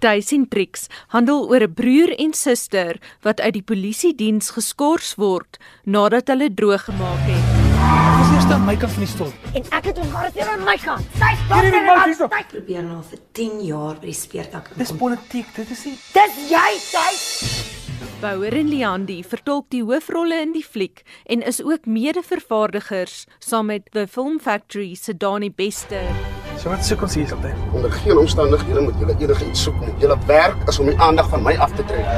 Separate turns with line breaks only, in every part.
Daisy Tricks handel oor 'n broer en suster wat uit die polisie diens geskort word nadat hulle droog gemaak het.
Ek is eers aan my kant van die stoel.
En ek het hom maar aan my kant. Sy
Hierdie
stop
meisie stop.
Sy probeer nou vir 10 jaar by die speurtak
Dis politiek, dit is nie.
Dis jy, sy.
Bouwer en Leandi vertolk die hoofrolle in die fliek en is ook mede-vervaardigers saam met The Film Factory se Dani Bester.
So wat soek ons hier altyd?
Onder geen omstandighede moet julle enigiets soek nie. Julle werk is om die aandag van my af te trek.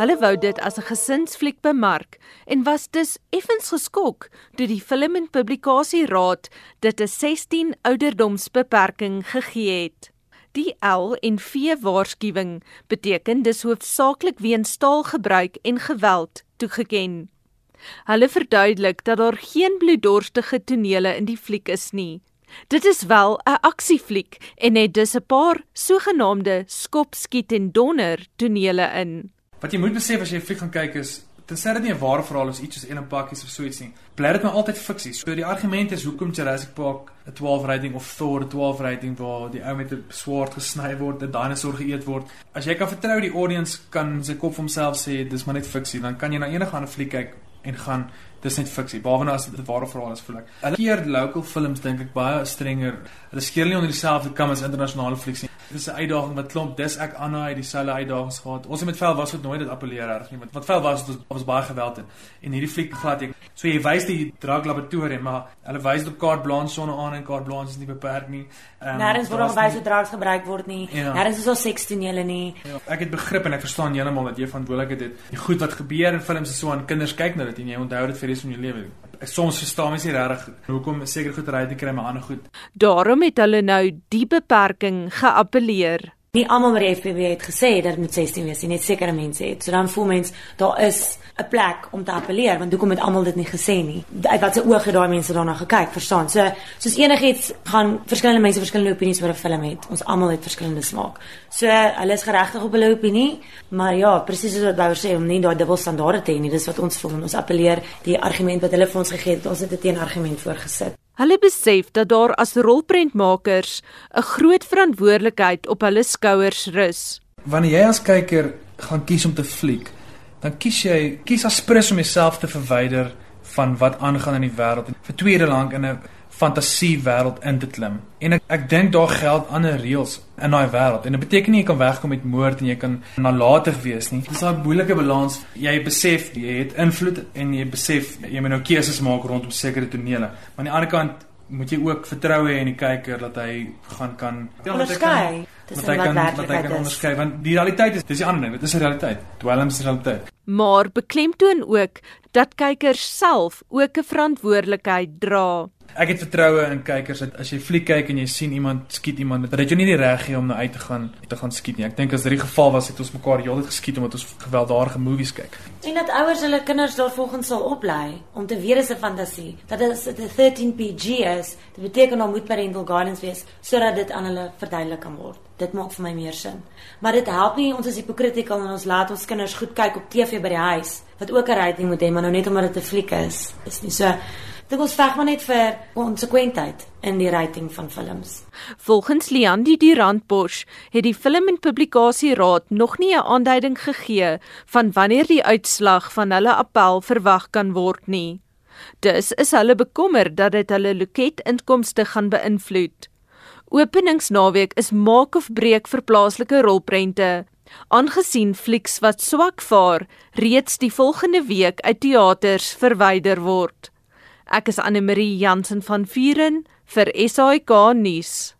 Hulle wou dit as 'n gesinsfliek bemark en was dus effens geskok toe die Film en Publikasieraad dit 'n 16 ouderdomsbeperking gegee het. Die L en V waarskuwing beteken dis hoofsaaklik weens taalgebruik en geweld toegeken. Hulle verduidelik dat daar geen bloeddorstige tonele in die fliek is nie. Dit is wel 'n aksiefliek en het dus 'n paar sogenaamde skop, skiet en donder tonele in.
Wat jy moet besef as jy 'n fliek gaan kyk is tensy dit nie 'n ware verhaal is iets soos een en pakkies of so iets nie. Bly dit maar altyd fiksie. So die argument is hoekom Jurassic Park 'n 12 rating of Thor 'n 12 rating waar die ou met 'n swaard gesny word, 'n dinosour geëet word. As jy kan vertrou die audience kan sy kop homself sê dis maar net fiksie, dan kan jy na enige ander fliek kyk en gaan dis net fiksie. Behalwe nou as dit 'n ware verhaal is voel ek. Hulle keer local films dink ek baie strenger. Hulle skeer nie onder dieselfde kam as internasionale flieks nie. Dis 'n uitdaging wat klomp dis ek Anna het dieselfde uitdagings gehad. Ons het met Vel was dit nooit dit appeleer reg nie. Want wat Vel was dit was, was baie geweld in. En hierdie fliek glad ek. So jy wys die drug laboratorium, maar hulle wys dit op carte blanche sonne aan en carte blanche is nie beperk nie. Um,
Nêrens word gewys
nie-
hoe drugs gebruik word nie.
Ja.
Nêrens is daar sekstonele nie.
Ja, ek het begrip en ek verstaan heeltemal dat jy verantwoordelikheid het. Die goed wat gebeur in films is so aan kinders kyk na dit en jy onthou dit vir die res van jou lewe. Ek soms verstaan mens nie regtig hoekom sekere goed raai te kry maar ander goed.
Daarom het hulle nou die beperking geappeleer.
Nie almal by die FPB het gesê dat dit moet 16 wees nie, net sekere mense het. So dan voel mens daar is 'n plek om te appeleer, want hoekom het almal dit nie gesê nie? Uit watter oog het daai mense daarna gekyk, verstaan? So soos enigiets gaan verskillende mense verskillende opinies oor 'n film het. Ons almal het verskillende smaak. So hulle is geregtig op hulle opinie, maar ja, presies soos wat Bouwer sê om nie daai dubbelstandaarde te hê nie. Dis wat ons voel. Ons appeleer die argument wat hulle vir ons gegee het. Ons het 'n teenargument voorgesit.
Hulle besef dat daar as rolprentmakers 'n groot verantwoordelikheid op hulle skouers rus.
Wanneer jy as kyker gaan kies om te fliek, dan kies jy kies aspres om jouself te verwyder van wat aangaan in die wêreld en vir tweede lank in 'n fantasie wêreld in te klim. En ek ek dink daar geld ander reëls in daai wêreld. En dit beteken nie jy kan wegkom met moord en jy kan nalatig wees nie. Dis daai moeilike balans. Jy besef jy het invloed en jy besef jy moet nou keuses maak rondom sekere tonele. Maar aan die ander kant moet jy ook vertrou hê in die kyker dat hy gaan kan Ja,
Onderskei tussen
wat hy
wat
kan wat hy
werklikheid
kan
is.
onderskei want die realiteit is dis die ander ding dit is 'n realiteit dwelm is 'n realiteit
Maar beklemtoon ook dat kykers self ook 'n verantwoordelikheid dra.
ek het vertroue in kykers dat as jy fliek kyk en jy sien iemand skiet iemand dat dit jou nie die reg gee om nou uit te gaan te gaan skiet nie ek dink as dit die geval was het ons mekaar heeltyd geskiet omdat ons gewelddadige movies kyk
En dat ouers hulle kinders daarvolgens sal oplei om te weet dis 'n fantasie. Dat dit 'n 13 PG is, dit beteken daar moet parental guidance wees sodat dit aan hulle verduidelik kan word. Dit maak vir my meer sin. Maar dit help nie ons is hypocritical en ons laat ons kinders goed kyk op TV by die huis wat ook 'n rating moet hê, maar nou net omdat dit 'n fliek is. Is nie so Dit ons veg maar net vir konsekwentheid in die rating van films.
Volgens Liandi Durantbosch het die Film en Publikasieraad nog nie 'n aanduiding gegee van wanneer die uitslag van hulle appel verwag kan word nie. Dus is hulle bekommer dat dit hulle loketinkomste gaan beïnvloed. Openingsnaweek is maak of breek vir plaaslike rolprente. Aangesien flieks wat swak vaar, reeds die volgende week uit teaters verwyder word. Ek is Anne Marie Jansen van Vuren vir SAK nuus.